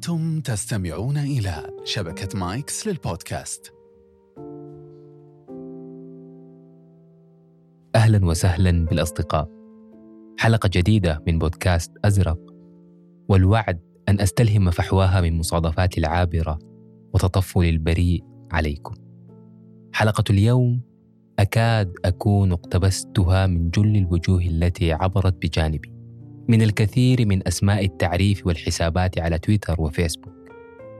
أنتم تستمعون إلى شبكة مايكس للبودكاست. أهلا وسهلا بالأصدقاء. حلقة جديدة من بودكاست أزرق. والوعد أن أستلهم فحواها من مصادفاتي العابرة وتطفل البريء عليكم. حلقة اليوم أكاد أكون اقتبستها من جل الوجوه التي عبرت بجانبي. من الكثير من أسماء التعريف والحسابات على تويتر وفيسبوك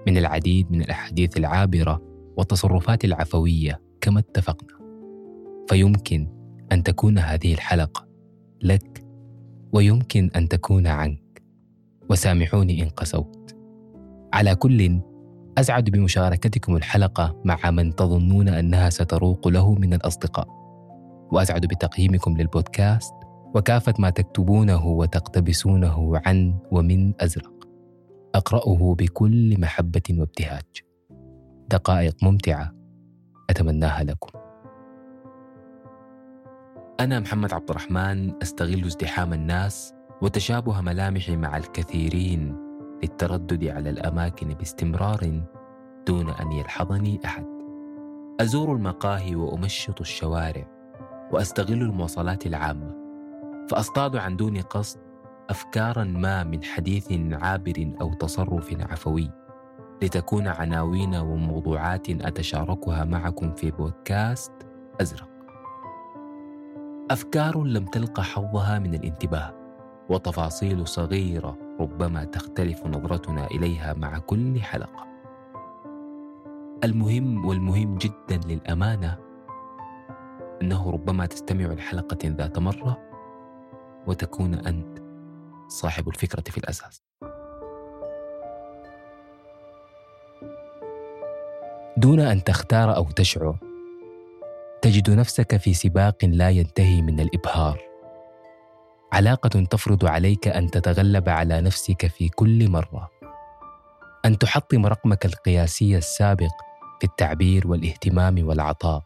من العديد من الأحاديث العابرة والتصرفات العفوية كما اتفقنا. فيمكن أن تكون هذه الحلقة لك ويمكن أن تكون عنك. وسامحوني إن قسوت على كل أسعد بمشاركتكم الحلقة مع من تظنون أنها ستروق له من الأصدقاء. وأسعد بتقييمكم للبودكاست وكافة ما تكتبونه وتقتبسونه عن ومن أزرق. أقرأه بكل محبة وابتهاج. دقائق ممتعة. أتمناها لكم. أنا محمد عبد الرحمن أستغل ازدحام الناس وتشابه ملامحي مع الكثيرين للتردد على الأماكن باستمرار دون أن يلحظني أحد. أزور المقاهي وأمشط الشوارع وأستغل المواصلات العامة. فأصطاد عن دون قصد أفكارا ما من حديث عابر أو تصرف عفوي لتكون عناوين وموضوعات أتشاركها معكم في بودكاست أزرق. أفكار لم تلق حظها من الانتباه وتفاصيل صغيرة ربما تختلف نظرتنا إليها مع كل حلقة. المهم والمهم جدا للأمانة أنه ربما تستمع لحلقة ذات مرة وتكون أنت صاحب الفكرة في الأساس. دون أن تختار أو تشعر تجد نفسك في سباق لا ينتهي من الإبهار. علاقة تفرض عليك أن تتغلب على نفسك في كل مرة. أن تحطم رقمك القياسي السابق في التعبير والاهتمام والعطاء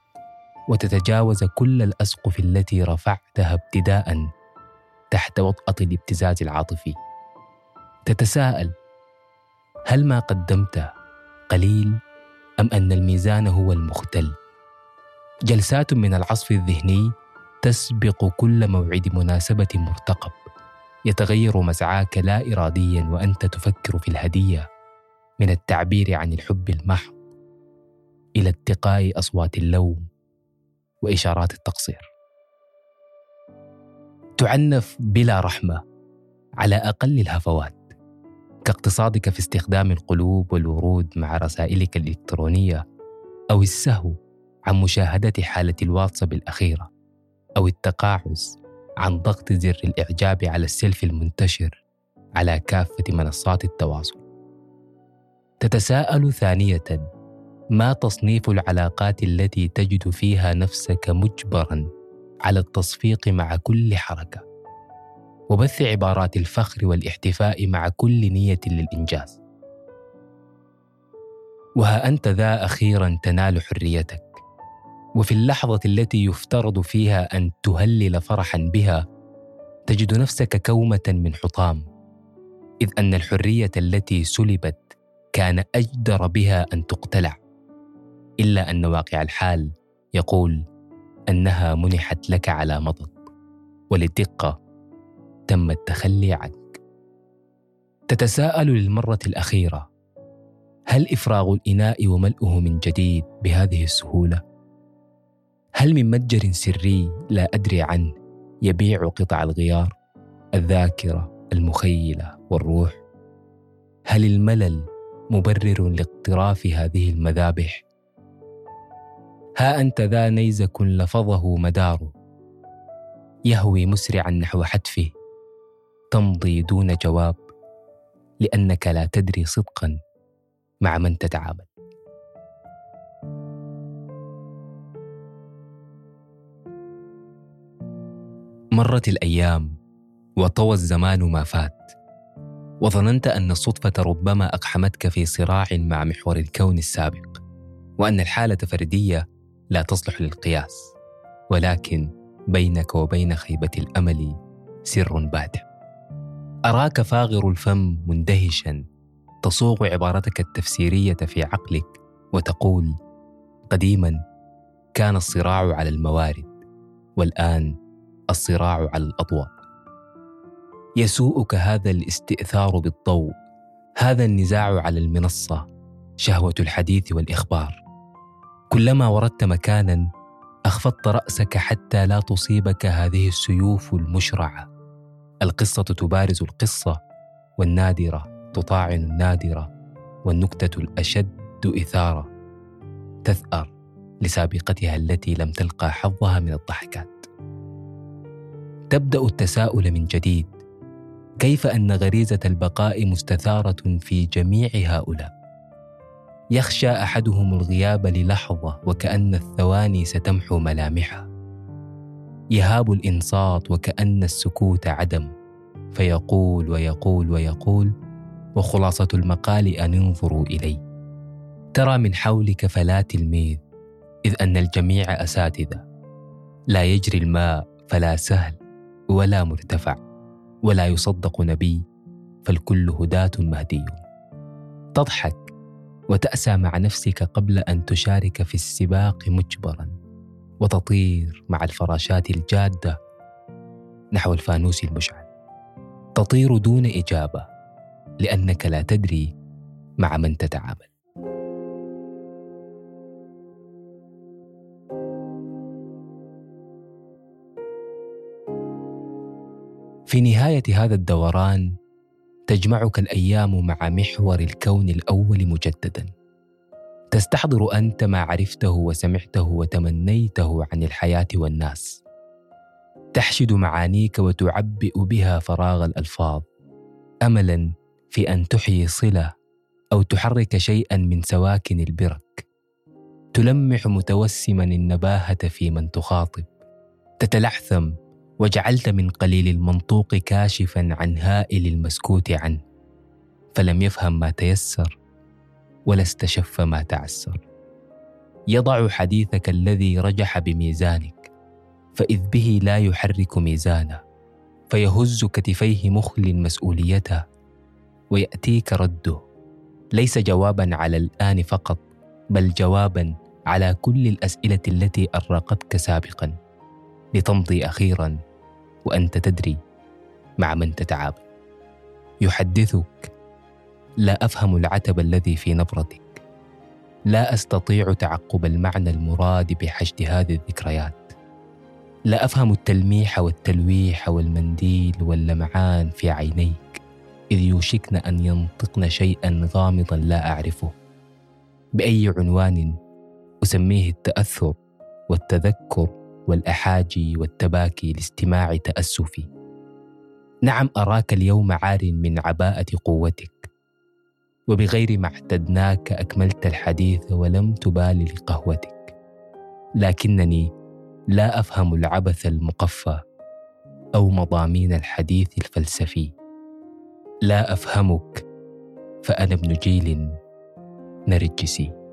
وتتجاوز كل الأسقف التي رفعتها ابتداء تحت وطأة الابتزاز العاطفي. تتساءل هل ما قدمته قليل أم أن الميزان هو المختل؟ جلسات من العصف الذهني تسبق كل موعد مناسبة مرتقب. يتغير مسعاك لا إراديا وأنت تفكر في الهدية من التعبير عن الحب المحض إلى اتقاء أصوات اللوم وإشارات التقصير. تعنف بلا رحمة على أقل الهفوات كاقتصادك في استخدام القلوب والورود مع رسائلك الإلكترونية أو السهو عن مشاهدة حالة الواتساب الأخيرة أو التقاعس عن ضغط زر الإعجاب على السيلفي المنتشر على كافة منصات التواصل. تتساءل ثانية ما تصنيف العلاقات التي تجد فيها نفسك مجبرا على التصفيق مع كل حركة وبث عبارات الفخر والاحتفاء مع كل نية للإنجاز. وها أنت ذا أخيرا تنال حريتك وفي اللحظة التي يفترض فيها أن تهلل فرحا بها تجد نفسك كومة من حطام إذ أن الحرية التي سلبت كان أجدر بها أن تقتلع إلا أن واقع الحال يقول أنها منحت لك على مضض وللدقة تم التخلي عنك تتساءل للمرة الأخيرة هل إفراغ الإناء وملؤه من جديد بهذه السهولة؟ هل من متجر سري لا أدري عنه يبيع قطع الغيار الذاكرة المخيلة والروح هل الملل مبرر لاقتراف هذه المذابح ها أنت ذا نيزك لفظه مداره يهوي مسرعا نحو حتفه. تمضي دون جواب. لأنك لا تدري صدقا مع من تتعامل. مرت الأيام وطوى الزمان ما فات. وظننت أن الصدفة ربما أقحمتك في صراع مع محور الكون السابق. وأن الحالة فردية لا تصلح للقياس ولكن بينك وبين خيبة الأمل سر بادع أراك فاغر الفم مندهشا تصوغ عبارتك التفسيرية في عقلك وتقول قديما كان الصراع على الموارد والآن الصراع على الأضواء. يسوءك هذا الاستئثار بالضوء هذا النزاع على المنصة شهوة الحديث والإخبار. كلما وردت مكانا أخفضت رأسك حتى لا تصيبك هذه السيوف المشرعة. القصة تبارز القصة والنادرة تطاعن النادرة والنكتة الأشد إثارة. تثأر لسابقتها التي لم تلقى حظها من الضحكات. تبدأ التساؤل من جديد كيف أن غريزة البقاء مستثارة في جميع هؤلاء؟ يخشى أحدهم الغياب للحظة وكأن الثواني ستمحو ملامحه. يهاب الإنصات وكأن السكوت عدم فيقول ويقول ويقول وخلاصة المقال أن انظروا إلي. ترى من حولك فلا تلميذ إذ أن الجميع أساتذة. لا يجري الماء فلا سهل ولا مرتفع ولا يصدق نبي فالكل هداة مهدي. تضحك وتأسى مع نفسك قبل أن تشارك في السباق مجبرا وتطير مع الفراشات الجادة نحو الفانوس المشعل. تطير دون إجابة لأنك لا تدري مع من تتعامل. في نهاية هذا الدوران تجمعك الأيام مع محور الكون الأول مجددا. تستحضر أنت ما عرفته وسمعته وتمنيته عن الحياة والناس. تحشد معانيك وتعبئ بها فراغ الألفاظ. املا في أن تحيي صلة أو تحرك شيئا من سواكن البرك. تلمح متوسما النباهة في من تخاطب. تتلحثم وجعلت من قليل المنطوق كاشفا عن هائل المسكوت عنه فلم يفهم ما تيسر ولا استشف ما تعسر. يضع حديثك الذي رجح بميزانك فإذ به لا يحرك ميزانه فيهز كتفيه مخل مسؤوليته ويأتيك رده. ليس جوابا على الآن فقط بل جوابا على كل الأسئلة التي ارقتك سابقا. لتمضي أخيرا وأنت تدري مع من تتعامل يحدثك لا أفهم العتب الذي في نبرتك. لا أستطيع تعقب المعنى المراد بحشد هذه الذكريات. لا أفهم التلميح والتلويح والمنديل واللمعان في عينيك إذ يوشكن أن ينطقن شيئا غامضا لا أعرفه. بأي عنوان أسميه التأثر والتذكر والأحاجي والتباكي لاستماع تأسفي. نعم أراك اليوم عار من عباءة قوتك. وبغير ما اعتدناك أكملت الحديث ولم تبال لقهوتك. لكنني لا أفهم العبث المقفى أو مضامين الحديث الفلسفي. لا أفهمك فأنا ابن جيل نرجسي.